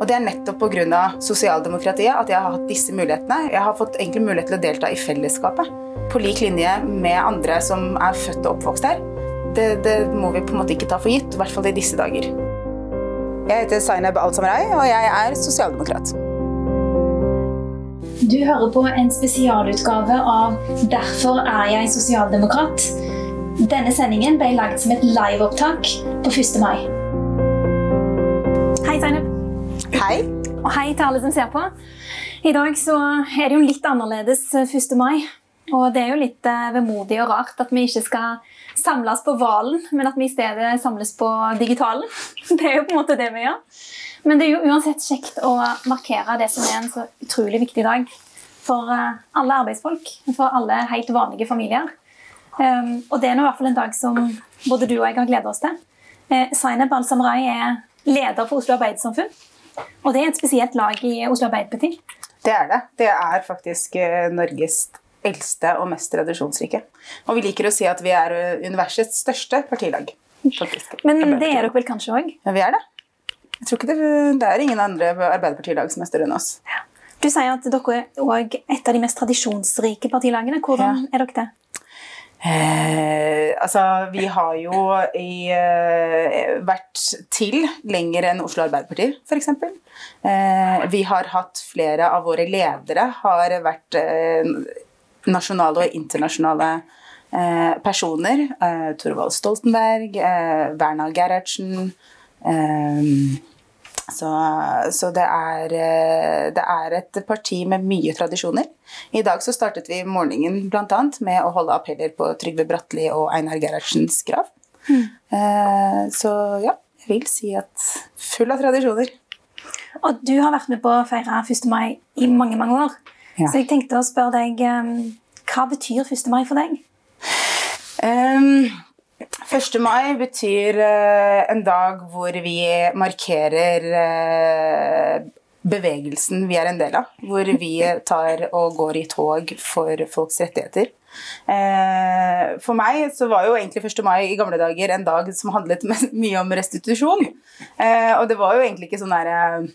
Og det er nettopp pga. sosialdemokratiet at jeg har hatt disse mulighetene. Jeg har fått egentlig mulighet til å delta i fellesskapet på lik linje med andre som er født og oppvokst her. Det, det må vi på en måte ikke ta for gitt, i hvert fall i disse dager. Jeg heter Zainab Al-Samrai, og jeg er sosialdemokrat. Du hører på en spesialutgave av 'Derfor er jeg sosialdemokrat'. Denne sendingen ble lagd som et liveopptak på 1. mai. Hei, Og hei til alle som ser på. I dag så er det jo litt annerledes 1. mai. Og det er jo litt eh, vemodig og rart at vi ikke skal samles på Valen, men at vi i stedet samles på digitalen. Det er jo på en måte det vi gjør. Men det er jo uansett kjekt å markere det som er en så utrolig viktig dag for eh, alle arbeidsfolk. For alle helt vanlige familier. Um, og det er nå i hvert fall en dag som både du og jeg har gledet oss til. Eh, Zainab Al-Samrai er leder for Oslo Arbeidersamfunn. Og det er et spesielt lag i Oslo Arbeiderparti. Det er det. Det er faktisk eh, Norges eldste og mest tradisjonsrike. Og vi liker å si at vi er eh, universets største partilag. Faktisk. Men det er dere vel kanskje òg? Ja, vi er det. Jeg tror ikke det, det er ingen andre arbeiderpartilag som er større enn oss. Ja. Du sier at dere er et av de mest tradisjonsrike partilagene. Hvordan ja. er dere det? Eh, altså, vi har jo i, eh, vært til lenger enn Oslo Arbeiderparti, f.eks. Eh, vi har hatt flere av våre ledere har vært eh, nasjonale og internasjonale eh, personer. Eh, Thorvald Stoltenberg, eh, Werna Gerhardsen eh, så, så det, er, eh, det, er, et parti med mye tradisjoner. I dag så startet vi morgenen bl.a. med å holde appeller på Trygve Bratteli og Einar Gerhardsens grav. Mm. så ja, jeg vil si at full av tradisjoner. Og du har vært med på å feire 1. mai i mange, mange år. Ja. Så jeg tenkte å spørre deg um, hva betyr 1. mai for deg? Um, 1. mai betyr uh, en dag hvor vi markerer uh, bevegelsen vi er en del av. Hvor vi tar og går i tog for folks rettigheter. Uh, for meg så var jo egentlig 1. mai i gamle dager en dag som handlet mye om restitusjon. og det var jo egentlig ikke sånn derre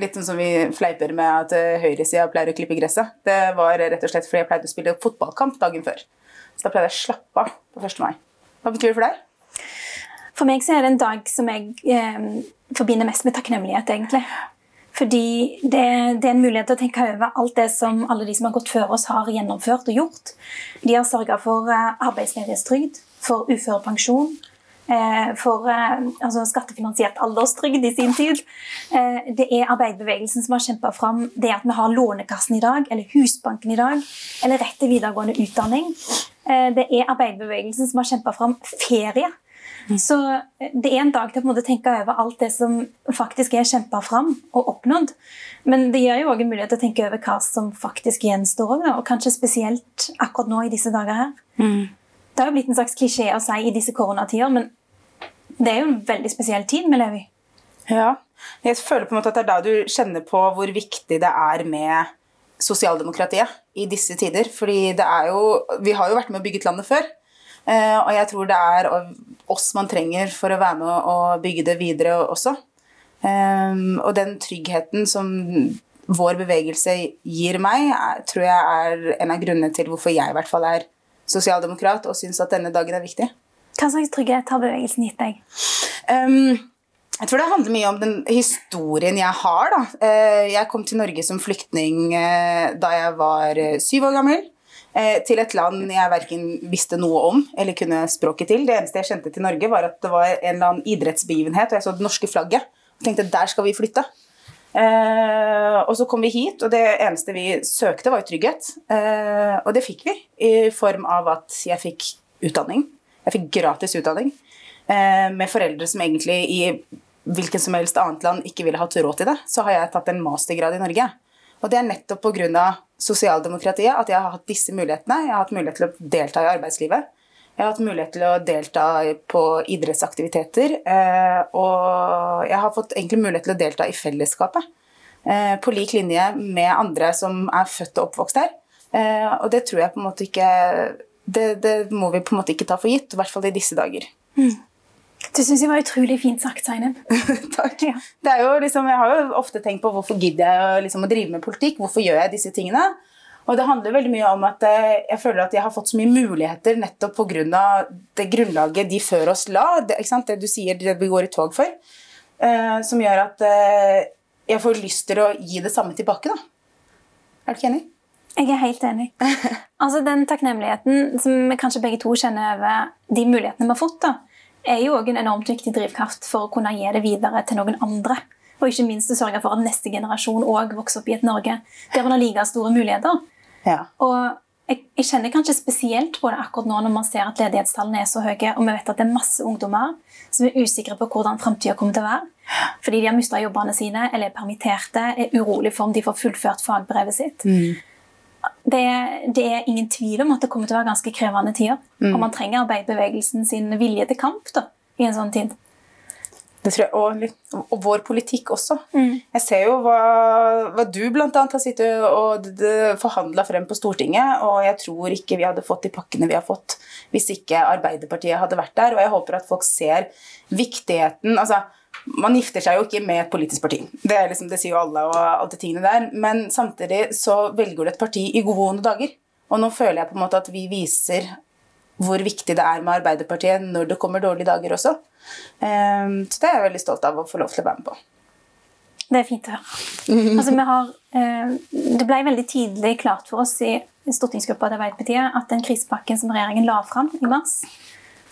Litt sånn som vi fleiper med at eh, høyresida pleier å klippe gresset. Det var rett og slett fordi jeg pleide å spille fotballkamp dagen før. Så da pleide jeg å slappe av på 1. mai. Hva betyr det for deg? For meg så er det en dag som jeg eh, forbinder mest med takknemlighet, egentlig. Fordi det, det, er en mulighet til å tenke over alt det som alle de som har gått før oss, har gjennomført og gjort. De har sørga for eh, arbeidsledighetstrygd, for uførepensjon, Eh, for eh, altså skattefinansiert alderstrygd i sin tid. Det er arbeiderbevegelsen som har kjempa fram det at vi har Lånekassen i dag, eller Husbanken i dag, eller rett til videregående utdanning. Det er arbeiderbevegelsen som har kjempa fram ferie. Så det er en dag til å tenke over alt det som faktisk er kjempa fram og oppnådd. Men det gir jo òg en mulighet til å tenke over hva som faktisk gjenstår, og kanskje spesielt akkurat nå i disse dager her. Mm. Det har jo blitt en slags klisjé å si i disse koronatider, men det er jo en veldig spesiell tid vi lever i. Ja. Jeg føler på en måte at det er da du kjenner på hvor viktig det er med sosialdemokratiet i disse tider. Fordi det er jo Vi har jo vært med og bygget landet før. Eh, og jeg tror det er oss man trenger for å være med og bygge det videre også. Eh, og den tryggheten som vår bevegelse gir meg, tror jeg er en av grunnene til hvorfor jeg i hvert fall er sosialdemokrat og syns at denne dagen er viktig. Hva slags trygghet har bevegelsen gitt deg? Um, jeg tror det handler mye om den historien jeg har. Da. Eh, jeg kom til Norge som flyktning eh, da jeg var eh, syv år gammel. Til et land jeg verken visste noe om eller kunne språket til. Det eneste jeg kjente til Norge, var at det var en eller annen idrettsbegivenhet, og jeg så det norske flagget. Og tenkte der skal vi flytte. Og så kom vi hit, og det eneste vi søkte, var trygghet. Og det fikk vi i form av at jeg fikk utdanning. Jeg fikk gratis utdanning med foreldre som egentlig i hvilken som helst annet land ikke ville hatt råd til det. Så har jeg tatt en mastergrad i Norge. Og det er nettopp pga. sosialdemokratiet at jeg har hatt disse mulighetene. Jeg har hatt mulighet til å delta i arbeidslivet. Jeg har hatt mulighet til å delta på idrettsaktiviteter. Eh, og jeg har fått egentlig mulighet til å delta i fellesskapet. Eh, på lik linje med andre som er født og oppvokst her. Eh, og det tror jeg på en måte ikke det, det, må vi på en måte ikke ta for gitt, i hvert fall i disse dager. Mm. Det syns jeg var utrolig fint sagt, Seinem. Takk. Ja. Det er jo liksom, jeg har jo ofte tenkt på hvorfor gidder jeg liksom, å drive med politikk. Hvorfor gjør jeg disse tingene? Og det handler veldig mye om at eh, jeg føler at jeg har fått så mye muligheter nettopp pga. det grunnlaget de før oss la. Det, det, du sier det vi går i tog for. Eh, som gjør at eh, jeg får lyst til å gi det samme tilbake. da. Er du ikke enig? Jeg er helt enig. altså Den takknemligheten som vi kanskje begge to kjenner over de mulighetene vi har fått, da, er jo også en enormt viktig drivkraft for å kunne gi det videre til noen andre. Og ikke minst å sørge for at neste generasjon òg vokser opp i et Norge der man har like store muligheter. Ja. Og jeg, jeg, kjenner kanskje spesielt på det akkurat nå når man ser at ledighetstallene er så høye, og vi vet at det er masse ungdommer som er usikre på hvordan framtida kommer til å være. Fordi de har mista jobbene sine eller er permitterte, er urolig for om de får fullført fagbrevet sitt. Mm. Det, det, er ingen tvil om at det kommer til å være ganske krevende tider. Mm. Og man trenger arbeiderbevegelsen sin vilje til kamp da, i en sånn tid. Det tror jeg, og, og, vår politikk også. Mm. Jeg ser jo hva, hva du bl.a. har sittet og forhandla frem på Stortinget, og jeg tror ikke vi hadde fått de pakkene vi har fått hvis ikke Arbeiderpartiet hadde vært der. Og jeg håper at folk ser viktigheten altså, Man gifter seg jo ikke med et politisk parti, det, liksom, det sier jo alle, og alle de tingene der, men samtidig så velger du et parti i gode og vonde dager. Og nå føler jeg på en måte at vi viser hvor viktig det er med Arbeiderpartiet når det kommer dårlige dager også. Um, så det er jeg veldig stolt av å få lov til å være med på. Det er fint å høre. Altså, har, uh, det ble veldig tidlig klart for oss i stortingsgruppa til Arbeiderpartiet at den krisepakken som regjeringen la fram i mars,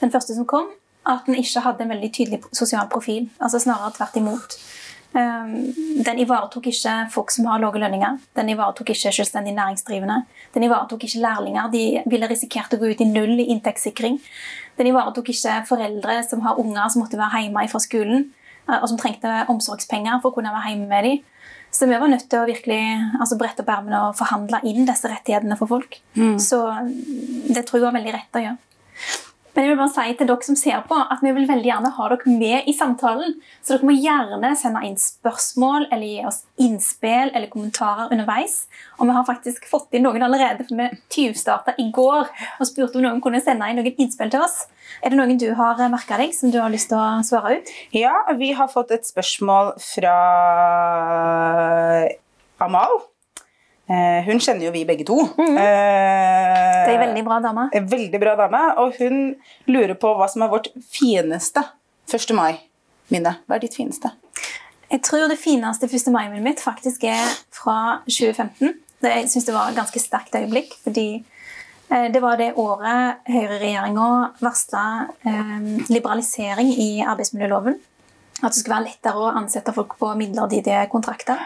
den første som kom, at den ikke hadde en veldig tydelig sosial profil. altså Snarere tvert imot. Ehm, den ivaretok ikke folk som har lave lønninger. Den ivaretok ikke selvstendig næringsdrivende. Den ivaretok ikke lærlinger. De ville risikert å gå ut i null i inntektssikring. Den ivaretok ikke foreldre som har unger som måtte være hjemme fra skolen, eh, og som trengte omsorgspenger for å kunne være hjemme med dem. Så vi var nødt til å virkelig altså, brette opp ermene og forhandle inn disse rettighetene for folk. Mm. Så det tror jeg var veldig rett å gjøre. Men jeg vil bare si til dere som ser på, at vi vil veldig gjerne ha dere med i samtalen. Så dere må gjerne sende inn spørsmål eller gi oss innspill eller kommentarer underveis. Og vi har faktisk fått inn noen allerede, for vi tyvstarta i går og spurte om noen kunne sende inn noen innspill til oss. Er det noen du har merka deg som du har lyst til å svare ut? Ja, vi har fått et spørsmål fra Amal. Eh, hun kjenner jo vi begge to. Mm. Eh, det er en veldig bra dame. En veldig bra dame, Og hun lurer på hva som er vårt fineste 1. mai-minne. Hva er ditt fineste? Jeg tror det fineste 1. mai-minnet mitt faktisk er fra 2015. Det, jeg syns det var et ganske sterkt øyeblikk. fordi eh, det var det året høyreregjeringa varsla eh, liberalisering i arbeidsmiljøloven. At det skulle være lettere å ansette folk på midlertidige kontrakter.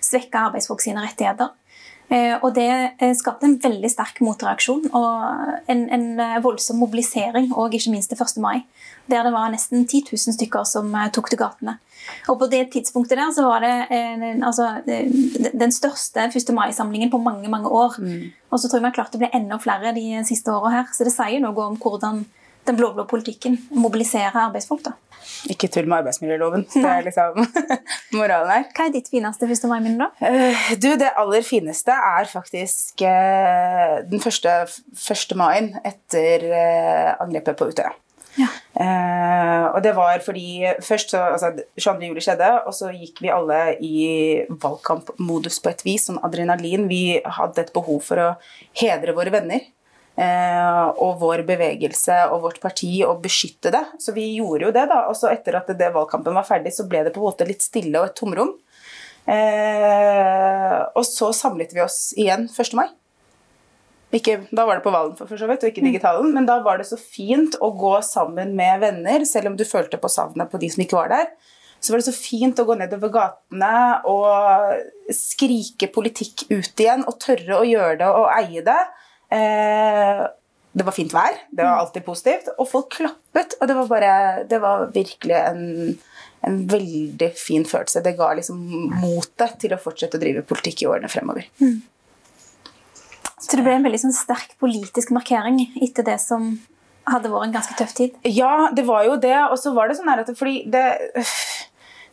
Svekke arbeidsfolk sine rettigheter. Eh, og det eh, skapte en veldig sterk motreaksjon og en, en eh, voldsom mobilisering, og ikke minst til 1. mai. Der det var nesten 10 000 stykker som tok til gatene. Og på det tidspunktet der så var det altså, den største 1. mai-samlingen på mange mange år. Mm. Og så tror jeg vi har klart det ble enda flere de siste åra her. Så det sier noe om hvordan den blå-blå politikken Mobilisere arbeidsfolk. da. Ikke tull med arbeidsmiljøloven. Det er liksom moralen her. Hva er ditt fineste 1. mai-minne, da? Uh, du, Det aller fineste er faktisk uh, den første 1. mai etter uh, angrepet på Utøya. Ja. og det var fordi først så, altså, 22. juli skjedde, og så gikk vi alle i valgkampmodus på et vis. Sånn adrenalin. Vi hadde et behov for å hedre våre venner. Eh, og vår bevegelse og vårt parti og beskytte det. Så vi gjorde jo det, da. Og så etter at det valgkampen var ferdig, så ble det på en måte litt stille og et tomrom. Eh, og så samlet vi oss igjen 1. mai. Ikke, da var det på Valen, for, for så vidt, og ikke mm. digitalen, men da var det så fint å gå sammen med venner, selv om du følte på savnet på de som ikke var der. Så var det så fint å gå nedover gatene og skrike politikk ut igjen, og tørre å gjøre det og eie det. Eh, det var fint vær, det var alltid positivt, og folk klappet. Og det var bare Det var virkelig en, en veldig fin følelse. Det ga liksom motet til å fortsette å drive politikk i årene fremover. Mm. Så det ble en veldig sånn sterk politisk markering etter det som hadde vært en ganske tøff tid? Ja, det var jo det. Og så var det sånn at fordi det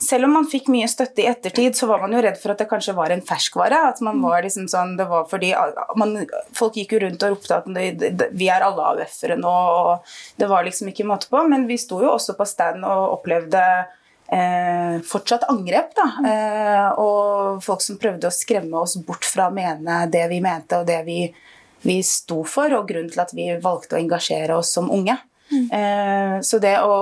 selv om man fikk mye støtte i ettertid, så var man jo redd for at det kanskje var en ferskvare. At man var liksom sånn, det var fordi man, Folk gikk jo rundt og ropte at vi er alle AUF-ere nå, og det var liksom ikke måte på. Men vi sto jo også på stand og opplevde eh, fortsatt angrep. da, eh, Og folk som prøvde å skremme oss bort fra å mene det vi mente og det vi, vi sto for, og grunnen til at vi valgte å engasjere oss som unge. Mm. Så det å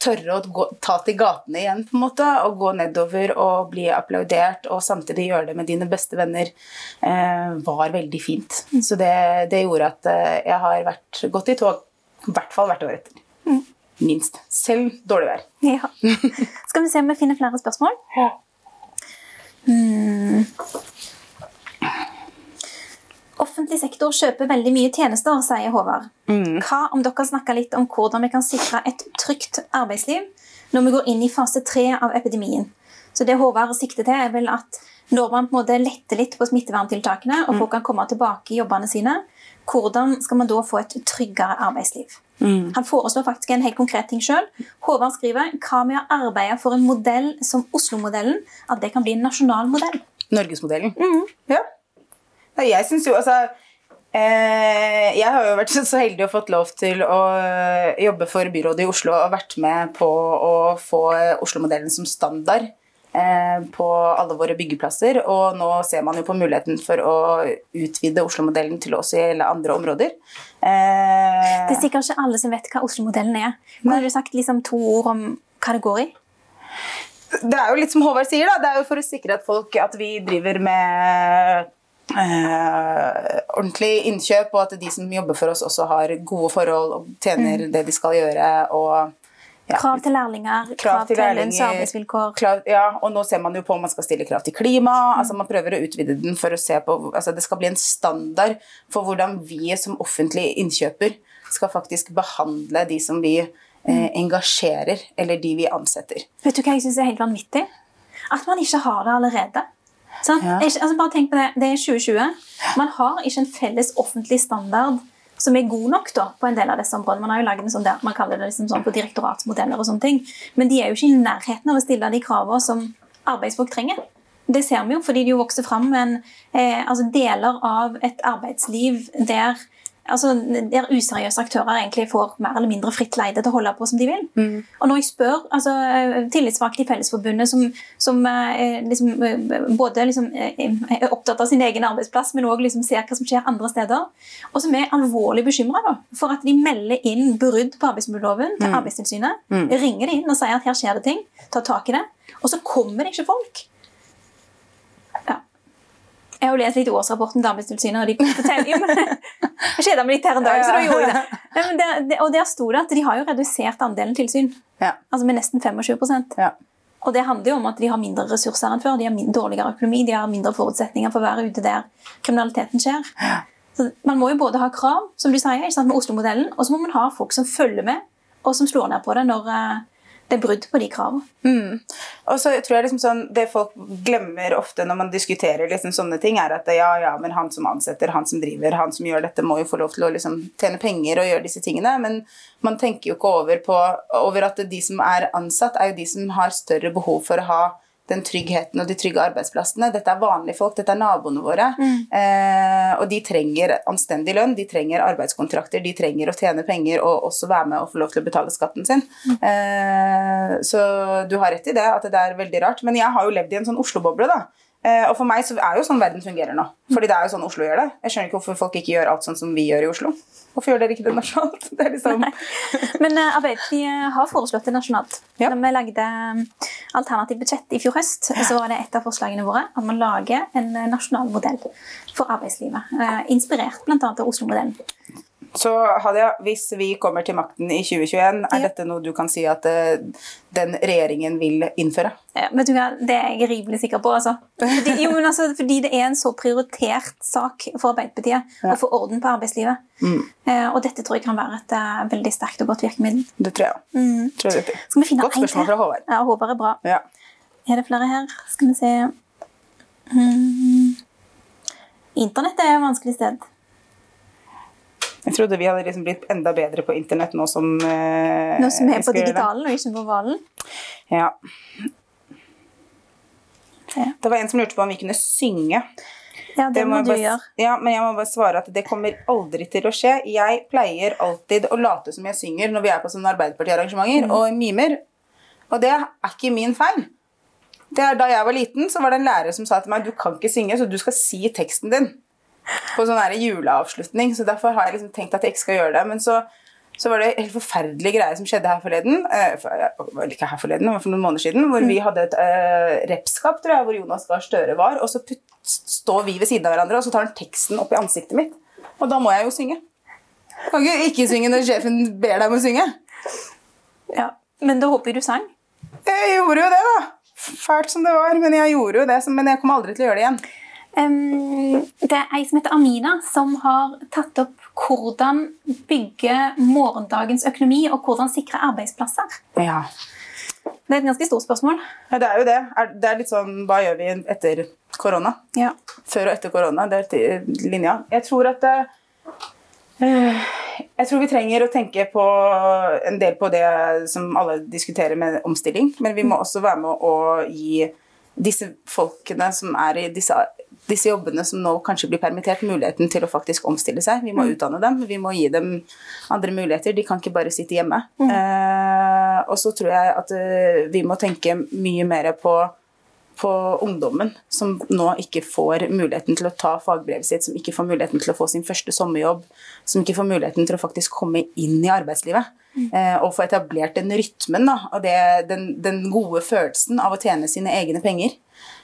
tørre å gå, ta til gatene igjen, på en måte, og gå nedover og bli applaudert, og samtidig gjøre det med dine beste venner, eh, var veldig fint. Mm. Så det, det, gjorde at eh, jeg har vært gått i tog, i hvert fall hvert år etter. Mm. Minst. Selv dårlig vær. Ja. Skal vi se om vi finner flere spørsmål? Ja. Mm. Offentlig sektor kjøper veldig mye tjenester, sier Håvard. Mm. Hva om dere snakker litt om hvordan vi kan sikre et trygt arbeidsliv når vi går inn i fase tre av epidemien? Så det Håvard sikter til, er vel at når man på en måte letter litt på smitteverntiltakene, og mm. folk kan komme tilbake i jobbene sine, hvordan skal man da få et tryggere arbeidsliv? Mm. Han foreslår faktisk en helt konkret ting sjøl. Håvard skriver hva med å arbeide for en modell som Oslo-modellen, at det kan bli en nasjonal modell? Norgesmodellen. Mm. Ja. Jeg syns jo altså eh, Jeg har jo vært så heldig og fått lov til å jobbe for byrådet i Oslo og vært med på å få Oslo-modellen som standard eh, på alle våre byggeplasser. Og nå ser man jo på muligheten for å utvide Oslo-modellen til også å gjelde andre områder. Eh, det er sikkert ikke alle som vet hva Oslo-modellen er. Kunne du sagt liksom to ord om hva det går i? Det er jo litt som Håvard sier, da. Det er jo for å sikre at folk at vi driver med eh, ordentlig innkjøp, og at de som jobber for oss, også har gode forhold og tjener mm. det de skal gjøre. og ja. Krav til lærlinger, krav, krav til, til lønns- og arbeidsvilkår. Ja, og nå ser man jo på om man skal stille krav til klima. Mm. altså Man prøver å utvide den for å se på altså Det skal bli en standard for hvordan vi som offentlig innkjøper skal faktisk behandle de som vi eh, mm. engasjerer, eller de vi ansetter. Vet du hva jeg syns er helt vanvittig? At man ikke har det allerede. Ja. Altså, bare tenk på Det det er 2020. Man har ikke en felles offentlig standard som er god nok da, på en del av disse områdene. Man har jo laget en sånn der, man kaller det liksom sånn på direktoratsmodeller og sånne ting. Men de er jo ikke i nærheten av å stille de kravene som arbeidsfolk trenger. Det ser vi jo fordi det jo vokser fram en, eh, altså deler av et arbeidsliv der altså, der useriøse aktører egentlig får mer eller mindre fritt leide til å holde på som de vil. Mm. Og når jeg spør altså, tillitsvalgte i Fellesforbundet, som, som eh, liksom, eh, både liksom, eh, er opptatt av sin egen arbeidsplass, men òg liksom, ser hva som skjer andre steder, og som er alvorlig bekymra for at de melder inn brudd på arbeidsmiljøloven til mm. Arbeidstilsynet, mm. ringer de inn og sier at her skjer det ting, tar tak i det, og så kommer det ikke folk. Jeg har jo lest litt årsrapporten til Arbeidstilsynet, og de forteller jo Jeg kjeda meg litt her en dag, så da gjorde jeg det. Men det. Og der sto det at de har jo redusert andelen tilsyn. Ja. Altså med nesten 25 ja. Og det handler jo om at de har mindre ressurser enn før. De har dårligere økonomi, de har mindre forutsetninger for å være ute der kriminaliteten skjer. Så Man må jo både ha krav, som du sier, med Oslo-modellen, og så må man ha folk som følger med, og som slår ned på det når, eh, det er brudd på de kravene. Mm. Og så tror jeg liksom sånn, Det folk glemmer ofte når man diskuterer liksom sånne ting, er at ja, ja, men han som ansetter, han som driver, han som gjør dette, må jo få lov til å liksom tjene penger og gjøre disse tingene. Men man tenker jo ikke over, på, over at de som er ansatt, er jo de som har større behov for å ha den tryggheten og de trygge arbeidsplassene. Dette er vanlige folk, dette er naboene våre. Mm. Eh, og de trenger anstendig lønn, de trenger arbeidskontrakter, de trenger å tjene penger og også være med og få lov til å betale skatten sin. Mm. Eh, så du har rett i det, at det er veldig rart. Men jeg har jo levd i en sånn Oslo-boble, da. Eh, og for meg så er jo sånn verden fungerer nå. Fordi det er jo sånn Oslo gjør det. Jeg skjønner ikke hvorfor folk ikke gjør alt sånn som vi gjør i Oslo. Hvorfor gjør dere ikke det nasjonalt? Det liksom... Men uh, Arbeiderpartiet har foreslått det nasjonalt. Ja. Da vi lagde um, alternativt budsjett i fjor høst, så var det et av forslagene våre at man lager en nasjonal modell for arbeidslivet. Uh, inspirert bl.a. av Oslo-modellen. Så Hadia, hvis vi kommer til makten i 2021, er ja. dette noe du kan si at uh, den regjeringen vil innføre? Ja, vet du hva, Det er jeg rimelig sikker på. Altså. Fordi, jo, altså, fordi det er en så prioritert sak for Arbeiderpartiet ja. å få orden på arbeidslivet. Mm. Uh, og dette tror jeg kan være et uh, veldig sterkt og godt virkemiddel. Det tror jeg. Mm. Tror jeg Skal vi finne Godt spørsmål fra Håvard. Ja, Håvard er bra. Ja. Er det flere her? Skal vi se mm. Internett er et vanskelig sted. Jeg trodde vi hadde liksom blitt enda bedre på internett nå som eh, Nå som er på digitalen og ikke på valen? Ja. Ja. Det var en som lurte på om vi kunne synge. Ja, det, må må du bare, gjøre. Ja, men jeg må bare svare at det kommer aldri til å skje. Jeg pleier alltid å late som jeg synger når vi er på sånne Arbeiderparti-arrangementer og mimer. Og det er ikke min feil. Det er Da jeg var liten, så var det en lærer som sa til meg du kan ikke synge, så du skal si teksten din. På sånn juleavslutning. Så derfor har jeg liksom tenkt at jeg ikke skal gjøre det. Men så, så var det en helt forferdelig greie som skjedde her forleden. Eh, ikke her forleden, var for noen måneder siden. Hvor vi hadde et eh, repskap, tror jeg, hvor Jonas Gahr Støre var. Og så putt, står vi ved siden av hverandre, og så tar han teksten opp i ansiktet mitt. Og da må jeg jo synge. Kan ikke ikke synge når sjefen ber deg om å synge. Ja. Men da håper du sang. Jeg gjorde jo det, da. Fælt som det var, men jeg gjorde jo det. Men jeg kommer aldri til å gjøre det igjen. Det er ei som heter Amina, som har tatt opp hvordan bygge morgendagens økonomi og hvordan sikre arbeidsplasser. Ja. Det er et ganske stort spørsmål. ja, det er jo det. Det er litt sånn Hva gjør vi etter korona? Ja. Før og etter korona. Det er linja. Jeg tror at det, eh, Jeg tror vi trenger å tenke på en del på det som alle diskuterer med omstilling, men vi må også være med å gi disse folkene som er i disse, disse jobbene som nå kanskje blir permittert, muligheten til å faktisk omstille seg. Vi må utdanne dem, vi må gi dem andre muligheter. De kan ikke bare sitte hjemme. Eh, og så tror jeg at eh, vi må tenke mye mer på på ungdommen som nå ikke får muligheten til å ta fagbrevet sitt, som ikke får muligheten til å få sin første sommerjobb, som ikke får muligheten til å faktisk komme inn i arbeidslivet. Eh, og få etablert den rytmen da, og det, den, den gode følelsen av å tjene sine egne penger.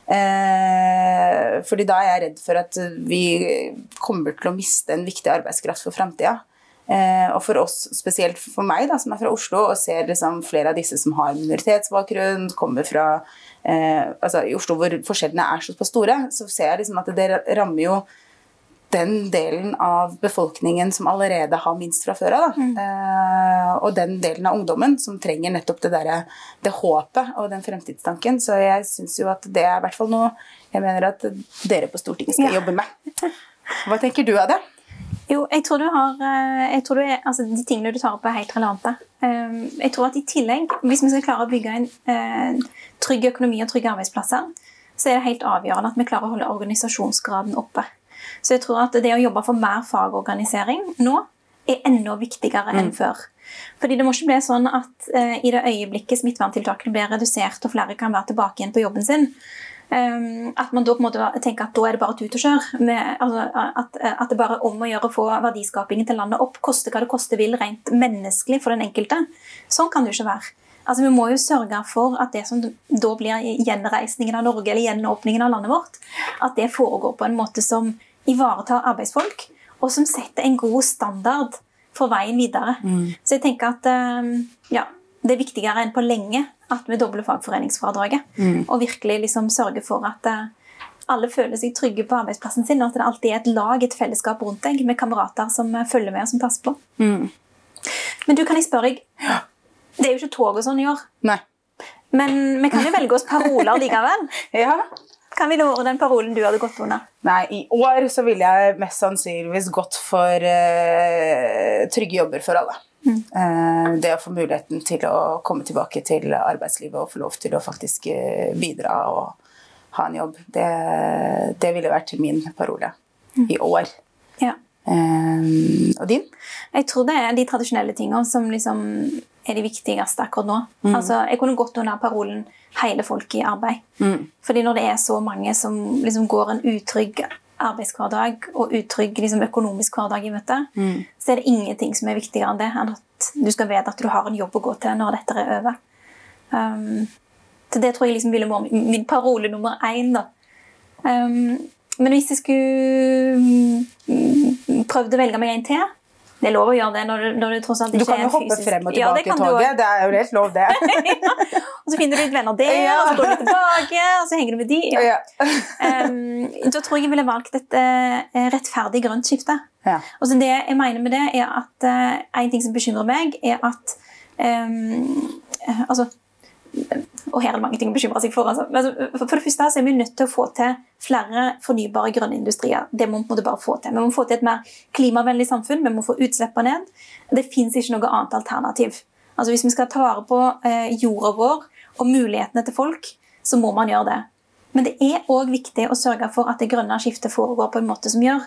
Eh, fordi da er jeg redd for at vi kommer til å miste en viktig arbeidskraft for framtida. Eh, og for oss, spesielt for meg da, som er fra Oslo, og ser liksom flere av disse som har minoritetsbakgrunn, kommer fra eh, altså I Oslo hvor forskjellene er såpass store, så ser jeg liksom at det rammer jo den delen av befolkningen som allerede har minst fra før av. Mm. Eh, og den delen av ungdommen som trenger nettopp det, der, det håpet og den fremtidstanken. Så jeg syns jo at det er i hvert fall noe jeg mener at dere på Stortinget skal Ja. jobbe med. Hva tenker du av det? Jo, jeg tror du har eh, jeg tror du er, altså De tingene du tar opp, er helt relevante. Um, Jeg tror at i tillegg, Hvis vi skal klare å bygge en eh, trygg økonomi og trygge arbeidsplasser, så er det helt avgjørende at vi klarer å holde organisasjonsgraden oppe. Så jeg tror at det å jobbe for mer fagorganisering nå er enda viktigere enn før. Fordi det må ikke bli sånn at eh, i det øyeblikket smitteverntiltakene blir redusert og flere kan være tilbake igjen på jobben sin, Um, at man da på en måte tenker at da er det bare tut og kjør. Med, altså, at, at det bare er om å gjøre å få verdiskapingen til landet opp. Koste hva det koste vil, rent menneskelig for den enkelte. Sånn kan det jo ikke være. Altså, vi må jo sørge for at det som da blir gjenreisningen av Norge, eller gjenåpningen av landet vårt, at det foregår på en måte som ivaretar arbeidsfolk, og som setter en god standard for veien videre. Så jeg tenker at um, ja, det er viktigere enn på lenge at vi dobler fagforeningsfradraget. Og virkelig liksom sørger for at eh, alle føler seg trygge på arbeidsplassen sin, og at det alltid er et lag, et fellesskap rundt deg, med kamerater som eh, følger med og som passer på. Men du, kan jeg spørre deg Det er jo ikke tog og sånn i år, Nei. men vi kan jo velge oss paroler likevel. Ja. Kan ville vært den parolen du hadde gått under? Nei, i år så ville jeg mest sannsynligvis gått for uh, trygge jobber for alle. Eh, det å få muligheten til å komme tilbake til arbeidslivet og få lov til å faktisk uh, bidra og ha en jobb, det, det ville vært min parole i år. Ja. Og din? Jeg tror det er de tradisjonelle tingene som liksom er de viktigste akkurat nå. Altså, jeg kunne gått under parolen 'hele folket i arbeid'. Fordi når det er så mange som liksom går en utrygg arbeidshverdag og utrygg liksom, økonomisk hverdag i møte, så er det ingenting som er viktigere enn det. enn at du skal vite at du har en jobb å gå til når dette er over. Um, så det tror jeg liksom ville vært min parole nummer én. da. Um, men hvis jeg skulle mm, prøvd å velge meg en til Det er lov å gjøre det når du, når det tross alt Du kan jo er hoppe fysisk frem og tilbake ja, i toget. Det er jo helt lov, det. Og så finner du litt venner der, Ja. og så går du tilbake, og så henger du med de. Ja. Ja. Um, da tror jeg jeg ville valgt et uh, rettferdig grønt skifte. Ja. Og så det jeg mener med det, er at uh, en ting som bekymrer meg, er at um, altså, og her er det mange ting å bekymre seg for. Altså. Altså, For det første så er vi nødt til å få til flere fornybare grønne industrier. Det må vi bare få til. Vi må få til et mer klimavennlig samfunn. Vi må få utslippene ned. Det fins ikke noe annet alternativ. Altså Hvis vi skal ta vare på eh, jorda vår og mulighetene til folk, så må man gjøre det. Men det er òg viktig å sørge for at det grønne skiftet foregår på en måte som gjør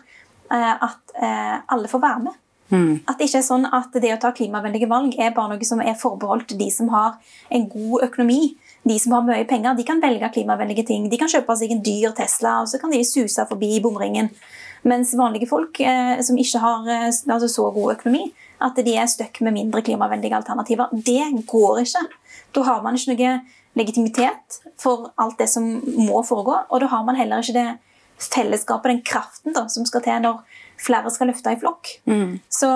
eh, at eh, alle får være med. Mm. At det ikke er sånn at det å ta klimavennlige valg er bare noe som er forbeholdt de som har en god økonomi. De som har mye penger, de kan velge klimavennlige ting. De kan kjøpe seg en dyr Tesla, og så kan de suse forbi bomringen. Mens vanlige folk eh, som ikke har eh, altså så god økonomi, at de er stuck med mindre klimavennlige alternativer. Det går ikke. Da har man ikke noe legitimitet for alt det som må foregå, og da har man heller ikke det fellesskapet, den kraften da, som skal til når flere skal løfte i flokk. Så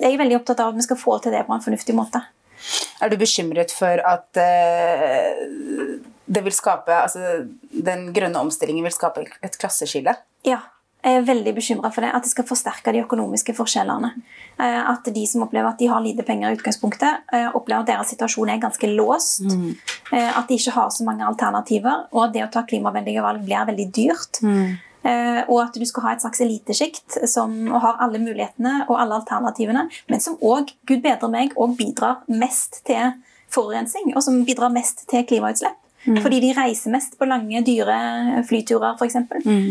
jeg er veldig opptatt av at vi skal få til det på en fornuftig måte. Er du bekymret for at uh, det vil skape Altså den grønne omstillingen vil skape et klasseskille? Ja, jeg er veldig bekymra for det. At det skal forsterke de økonomiske forskjellene. Eh, At de som opplever at de har lite penger i utgangspunktet, eh, opplever at deres situasjon er ganske låst. Eh, At de ikke har så mange alternativer, og at det å ta klimavennlige valg blir veldig dyrt. Eh, Og at du skal ha et slags elitesjikt som har alle mulighetene og alle alternativene, men som òg, gud bedre meg, og bidrar mest til forurensning, og som bidrar mest til klimautslipp. Fordi de reiser mest på lange, dyre flyturer, f.eks.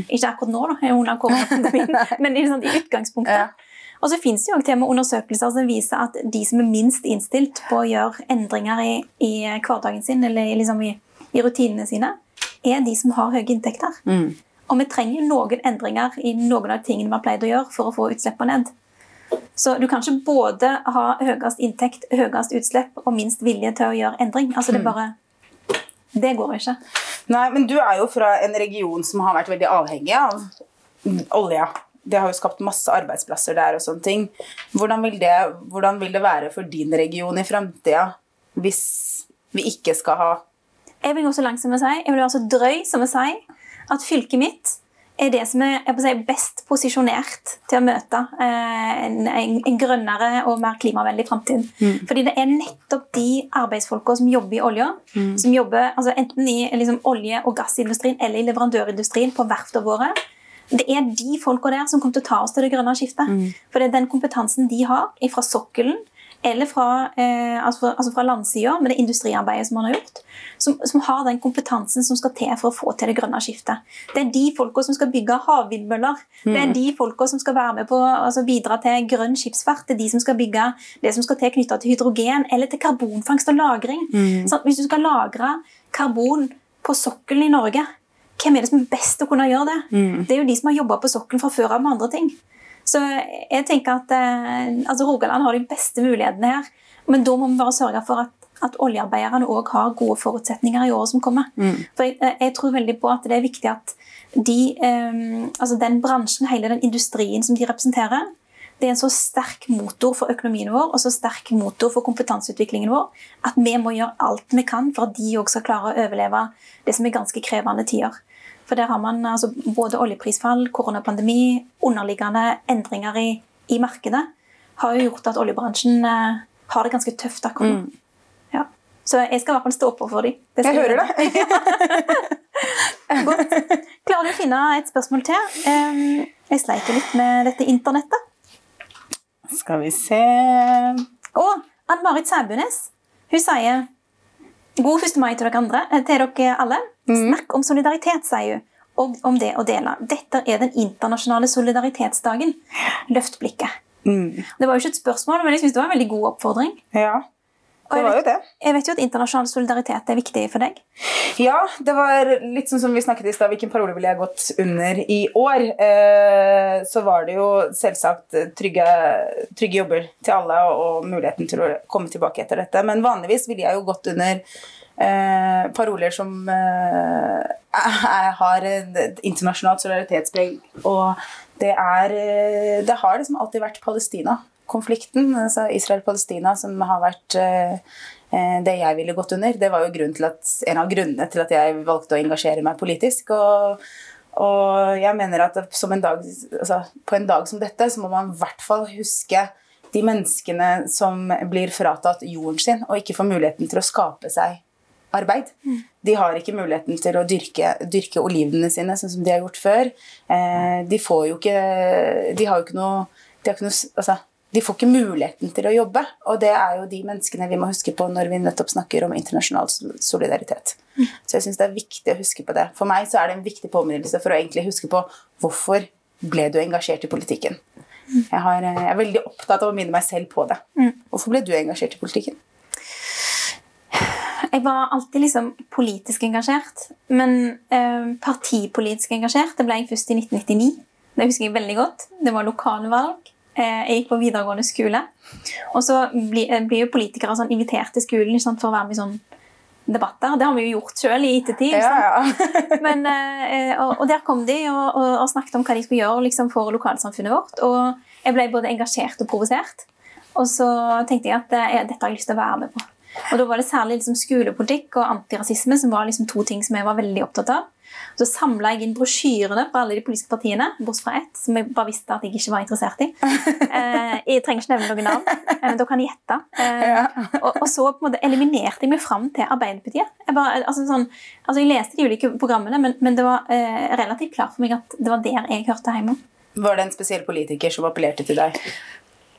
Ikke akkurat nå, da, under koronapandemien, men i, sånn, i utgangspunktet. Ja. Og så finnes det jo til og med undersøkelser som viser at de som er minst innstilt på å gjøre endringer i, i hverdagen sin, eller liksom i, i rutinene sine, er de som har høye inntekter. Og vi trenger noen endringer i noen av tingene vi har pleid å gjøre for å få utslippene ned. Så du kan ikke både ha høyest inntekt, høyest utslipp og minst vilje til å gjøre endring. Altså det er bare Det går ikke. Nei, men du er jo fra en region som har vært veldig avhengig av olja. Det har jo skapt masse arbeidsplasser der og sånne ting. Hvordan vil det, hvordan vil det være for din region i framtida hvis vi ikke skal ha Jeg vil gå så langt som å si, jeg vil være så drøy som å si at fylket mitt er det som er jeg si, best posisjonert til å møte eh, en, en, en grønnere og mer klimavennlig framtid. Fordi det er nettopp de arbeidsfolka som jobber i olja, som jobber altså enten i liksom, olje- og gassindustrien eller i leverandørindustrien på verftene våre. Det er de folka der som kommer til å ta oss til det grønne skiftet. For det er den kompetansen de har fra sokkelen eller fra, eh, altså, altså fra landsida, med det industriarbeidet som man har gjort, som, som har den kompetansen som skal til for å få til det grønne skiftet. Det er de folka som skal bygge havvindmøller. Det er de folka som skal være med på altså bidra til grønn skipsfart. Det er de som skal bygge det som skal til knytta til hydrogen eller til karbonfangst og -lagring. Sånn, hvis du skal lagre karbon på sokkelen i Norge, hvem er det som er best til å kunne gjøre det? Det er jo de som har jobba på sokkelen fra før av med andre ting. Så jeg tenker at eh, altså Rogaland har de beste mulighetene her. Men da må vi bare sørge for at, at oljearbeiderne òg har gode forutsetninger i året som kommer. For jeg, eh, jeg tror veldig på at det er viktig at de, eh, altså den bransjen, hele den industrien som de representerer, det er en så sterk motor for økonomien vår og så sterk motor for kompetanseutviklingen vår at vi må gjøre alt vi kan for at de òg skal klare å overleve det som er ganske krevende tider. For der har man altså, både oljeprisfall, koronapandemi, underliggende endringer i, i markedet har jo gjort at oljebransjen eh, har det ganske tøft akkurat nå. Ja. Så jeg skal i hvert fall stå på for dem. Jeg hører det. Godt. Klarer du å finne et spørsmål til? Um, jeg sleiker litt med dette internettet. Skal vi se Og Ann-Marit Sæbunes hun sier God 1. mai til dere andre, eh, til dere alle. Snakk om solidaritet, sier hun. Og om det å dele. Dette er den internasjonale solidaritetsdagen. Løft blikket. Det var jo ikke et spørsmål, men jeg synes det var en veldig god oppfordring. Ja, Og det jeg var jo vet, det. jeg vet jo at internasjonal solidaritet er viktig for deg. Ja, det var litt sånn som vi snakket i stad. Hvilken parole ville jeg gått under i år? Eh, så var det jo selvsagt trygge, trygge jobber til alle og muligheten til å komme tilbake etter dette. Men vanligvis ville jeg jo gått under eh, paroler som eh, har et internasjonalt solidaritetspreg. Og det er eh, Det har liksom alltid vært Palestina-konflikten, altså Israel-Palestina, som har vært eh, eh, det jeg ville gått under. Det var jo til at, en av grunnene til at jeg valgte å engasjere meg politisk. Og, og jeg mener at en dag, altså, på en dag som dette så må man i hvert fall huske de menneskene som blir fratatt jorden sin og ikke får muligheten til å skape seg arbeid. De har ikke muligheten til å dyrke, dyrke olivene sine sånn som de har gjort før. Eh, de får jo ikke De har jo ikke noe, de har ikke noe altså, de får ikke muligheten til å jobbe. Og det er jo de menneskene vi må huske på når vi nettopp snakker om internasjonal solidaritet. Så jeg syns det er viktig å huske på det. For meg så er det en viktig påminnelse for å egentlig huske på hvorfor ble du engasjert i politikken. Jeg, har, eh, jeg er veldig opptatt av å minne meg selv på det. Hvorfor ble du engasjert i politikken? Jeg var alltid liksom politisk engasjert. Men eh, partipolitisk engasjert det ble jeg først i 1999. Det husker jeg veldig godt. Det var lokalvalg. Eh, jeg gikk på videregående skole. Og så blir, eh, blir jo politikere sånn invitert til skolen sant, for å være med i sånn debatter. Det har vi jo gjort sjøl i ettertid. Ja, ja. Men, eh, og, og, der kom de og, og, og, snakket om hva de skulle gjøre liksom, for lokalsamfunnet vårt. Og jeg ble både engasjert og provosert. Og så tenkte jeg at eh, dette har jeg lyst til å være med på. Og Da var det særlig liksom, skolepolitikk og antirasisme som var liksom, to ting som jeg var veldig opptatt av. Så samla jeg inn brosjyrene fra alle de politiske partiene, bortsett fra ett, som jeg bare visste at jeg ikke var interessert i. Eh, jeg trenger ikke nevne noen navn, eh, men da kan jeg gjette. Eh, og, og, så på en måte eliminerte jeg meg fram til Arbeiderpartiet. Jeg, bare, altså, sånn, altså, jeg leste de ulike programmene, men, men det var eh, relativt klart for meg at det var der jeg hørte hjemme. Var det en spesiell politiker som appellerte til deg?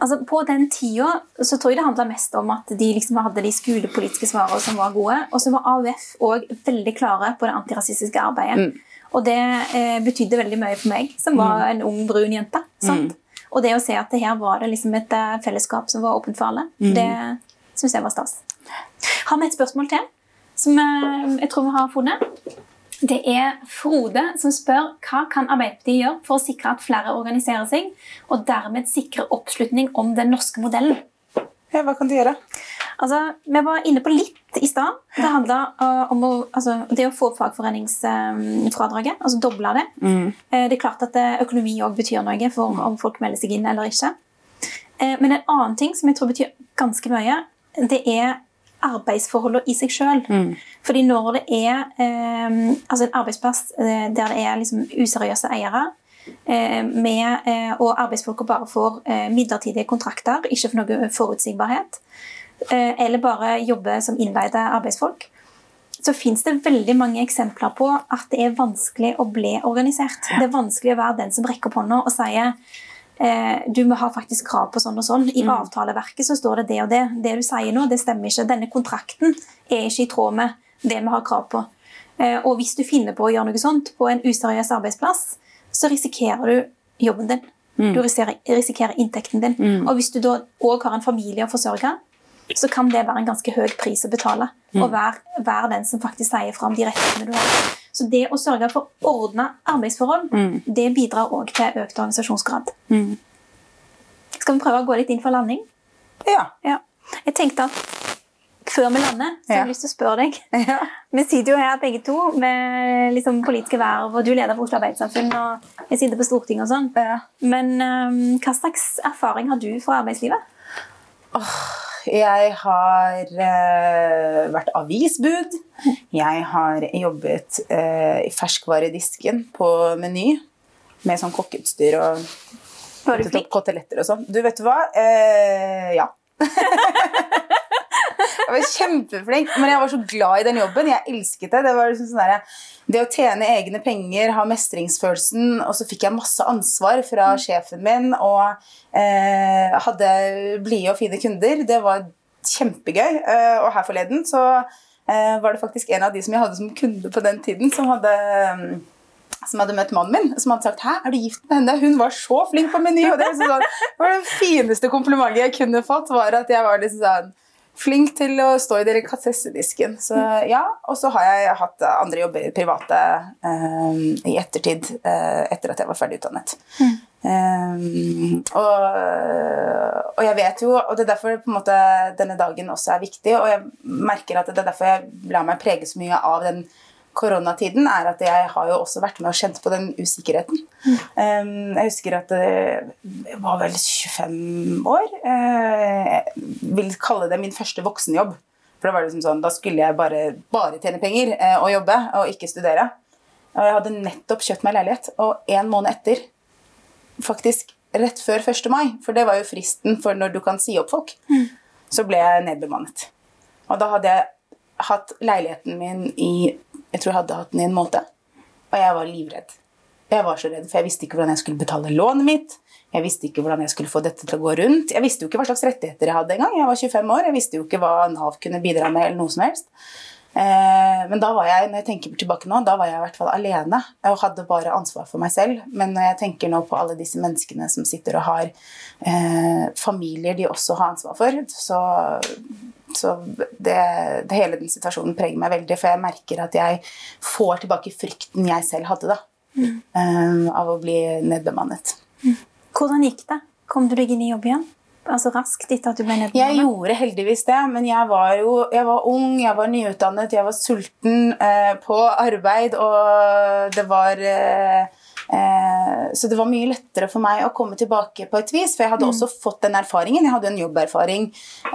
Altså, på den tida så tror jeg det handla mest om at de liksom hadde de skolepolitiske svarene som var gode. Og så var AUF òg veldig klare på det antirasistiske arbeidet. Mm. Og det eh, betydde veldig mye for meg, som var mm. en ung, brun jente. Mm. Og det å se at det her var det liksom et uh, fellesskap som var åpent for alle, mm. det syns jeg var stas. Har vi et spørsmål til som uh, jeg tror vi har funnet? Det er Frode som spør hva kan Arbeiderpartiet gjøre for å sikre at flere organiserer seg, og dermed sikre oppslutning om den norske modellen. Ja, hva kan de gjøre? Altså, vi var inne på litt i stad. Det handla uh, om å, altså, det å få opp fagforeningsfradraget. Um, altså doble det. Mm. Uh, det er klart at uh, økonomi òg betyr noe for om folk melder seg inn eller ikke. Men en annen ting som jeg tror betyr ganske mye, det er arbeidsforholdene i seg sjøl. Mm. Fordi når det er eh, altså en arbeidsplass eh, der det er liksom useriøse eiere, eh, med, eh, og arbeidsfolka bare får eh, midlertidige kontrakter, ikke for noe forutsigbarhet, eh, eller bare jobber som innleide arbeidsfolk, så fins det veldig mange eksempler på at det er vanskelig å bli organisert. Det er vanskelig å være den som rekker opp hånda og sier eh, du må ha faktisk krav på sånn og sånn. I mm. avtaleverket så står det det og det. Det du sier nå, det stemmer ikke. Denne kontrakten er ikke i tråd med det vi har krav på. Eh, og hvis du finner på å gjøre noe sånt på en useriøs arbeidsplass, så risikerer du jobben din. Mm. Du risikerer, risikerer, inntekten din. Mm. Og hvis du da òg har en familie å forsørge, så kan det være en ganske høy pris å betale. Mm. Og være, være den som faktisk sier fra om de rettighetene du har. Så det å sørge for ordna arbeidsforhold, mm. det bidrar òg til økt organisasjonsgrad. Mm. Skal vi prøve å gå litt inn for landing? Ja. ja. Jeg tenkte at før vi lander, så har jeg lyst til å spørre deg. Ja. Vi sitter jo her begge to med liksom politiske verv, og du leder for Oslo Arbeidssamfunn, og jeg sitter på Stortinget og sånn. Ja. Men um, hva slags erfaring har du fra arbeidslivet? Oh, jeg har eh, vært avisbud. Jeg har jobbet eh, i ferskvaredisken på Meny med sånn kokkeutstyr og koteletter og sånn. Du, vet du hva? Eh, ja. jeg var kjempeflink, men jeg var så glad i den jobben. Jeg elsket det. Det var liksom sånn der, det å tjene egne penger, ha mestringsfølelsen, og så fikk jeg masse ansvar fra mm. sjefen min og eh, hadde blide og fine kunder. Det var kjempegøy. Eh, og her forleden så eh, var det faktisk en av de som jeg hadde som kunde på den tiden, som hadde som hadde møtt mannen min, som hadde sagt 'Hæ, er du gift med henne?' Hun var så flink på Meny! Og det, sånn, det var det fineste komplimentet jeg kunne fått, var at jeg var liksom sånn Flink til å stå i delikatessedisken. Så ja, Og så har jeg hatt andre jobber private um, i ettertid, uh, etter at jeg var ferdig utdannet. Mm. Um, og, og, jeg vet jo, og det er derfor måte denne dagen også er viktig, og jeg merker at det er derfor jeg lar meg prege så mye av den koronatiden, er at jeg har jo også vært med og kjent på den usikkerheten. Mm. Jeg husker at jeg var vel 25 år. Uh, jeg vil kalle det min første voksenjobb. For det var liksom sånn, Da skulle jeg bare, bare tjene penger uh, og jobbe, og ikke studere. Og jeg hadde nettopp kjøpt meg leilighet, og en måned etter, faktisk rett før 1. mai, for det var jo fristen for når du kan si opp folk, mm. så ble jeg nedbemannet. Og da hadde jeg hatt leiligheten min i jeg tror jeg hadde hatt den i en måned. Og jeg var livredd. Jeg var så redd, for jeg visste ikke hvordan jeg skulle betale lånet mitt. Jeg visste ikke hvordan jeg skulle få dette til å gå rundt. Jeg visste jo ikke hva slags rettigheter jeg hadde engang. Jeg var 25 år, jeg visste jo ikke hva Nav kunne bidra med. eller noe som helst. Eh, men da var jeg når jeg tenker tilbake nå, da var jeg i hvert fall alene og hadde bare ansvar for meg selv. Men når jeg tenker nå på alle disse menneskene som sitter og har eh, familier de også har ansvar for, så, så det, det, hele den situasjonen preger meg veldig. For jeg merker at jeg får tilbake frykten jeg selv hadde da, mm. um, av å bli nedbemannet. Mm. Hvordan gikk det? Kom du deg inn i jobb igjen? altså raskt etter at du ble nedbemannet? Jeg gjorde heldigvis det, men jeg var jo jeg var ung, jeg var nyutdannet, jeg var sulten eh, på arbeid, og det var eh, Så det var mye lettere for meg å komme tilbake på et vis, for jeg hadde mm. også fått den erfaringen. Jeg hadde en jobberfaring.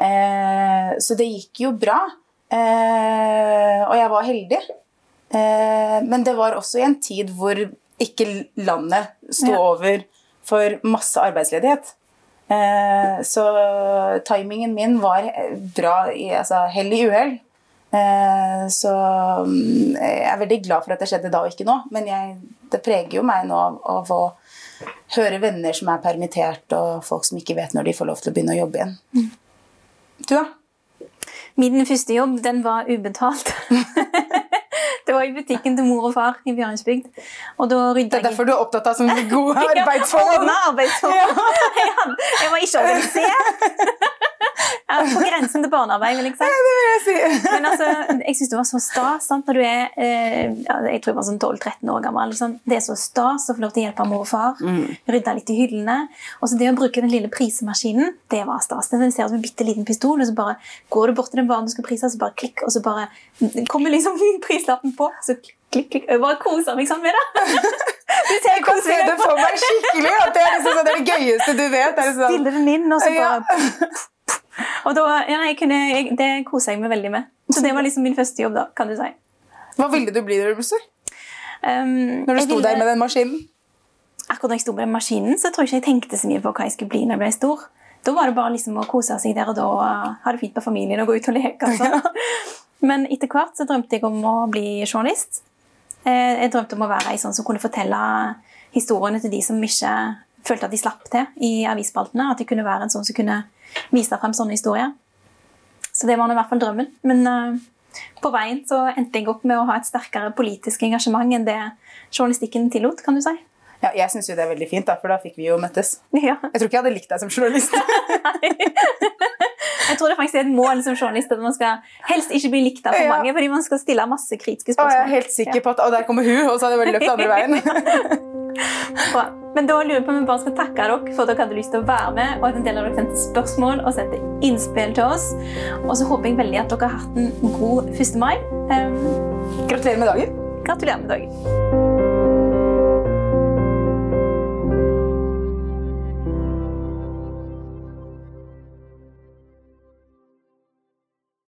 Eh, så det gikk jo bra. Eh, og jeg var heldig. Eh, men det var også i en tid hvor ikke landet sto over for masse arbeidsledighet. Eh, så timingen min var bra i altså, hell i uhell. Eh, så mm, jeg er veldig glad for at det skjedde da og ikke nå. Men jeg, det preger jo meg nå av, av, å høre venner som er permittert, og folk som ikke vet når de får lov til å begynne å jobbe igjen. Mm. Du, da? Min første jobb, den var ubetalt. Det var i butikken til mor og far i Bjørnsbygd. Og da det er derfor du er opptatt av sånne gode arbeidsforhold? ja, arbeidsforhold. Jeg, jeg var ikke organisert. På grensen til barnearbeid, vil jeg si. Ja, det vil jeg si. Men altså, jeg syns det var så stas sant? når du er eh, jeg tror jeg var sånn 12-13 år gammel. Liksom. Det er så stas å få lov til å hjelpe mor og far. Mm. Rydde litt i hyllene. Og så det å bruke den lille prisemaskinen, det var stas. Den ser ut som en bitte liten pistol, og så bare går du bort til den varen du skal prise, så bare klikk, og så bare kommer liksom prislappen på. Så klikk, klikk. Jeg bare koser meg sånn med det. jeg kan se det for meg skikkelig. At det er, liksom, sånn, det, er det gøyeste du vet. Det sånn. Stiller den inn, og så bare ja. Og da, ja, jeg kunne, jeg, Det koser jeg meg veldig med. Så det var liksom min første jobb. da, kan du si. Hva ville du bli når du ble stor? Um, når du sto ville, der med den maskinen? Akkurat når jeg sto med den maskinen, så tror jeg ikke jeg tenkte så mye på hva jeg skulle bli når jeg ble stor. Da var det bare liksom å kose seg der og da, ha det fint med familien og gå ut og leke. Altså. Men etter hvert så drømte jeg om å bli journalist. Eh, jeg drømte om å være ei sånn som kunne fortelle historiene til de som ikke følte at de slapp til i avisspaltene. At jeg kunne være en sånn som kunne vise frem sånne historier. Så det var i hvert fall drømmen. Men uh, på veien så endte jeg opp med å ha et sterkere politisk engasjement enn det journalistikken tillot. kan du si. Ja, jeg syns jo det er veldig fint, da, for da fikk vi jo møttes. Ja. Jeg tror ikke jeg hadde likt deg som journalist. jeg tror det faktisk er et mål som journalist at man skal helst ikke bli likt av for mange, fordi man skal stille masse kritiske spørsmål. Og jeg er helt sikker på at Å, der kommer hun, og så hadde jeg bare løpt andre veien. Bra. Men da lurer jeg på om vi bare skal takke dere for at dere hadde lyst til å være med, og at en del av dere sendte spørsmål og sendte innspill til oss. Og så håper jeg veldig at dere har hatt en god 1. mai. Um, Gratulerer med dagen. Gratulerer med dagen.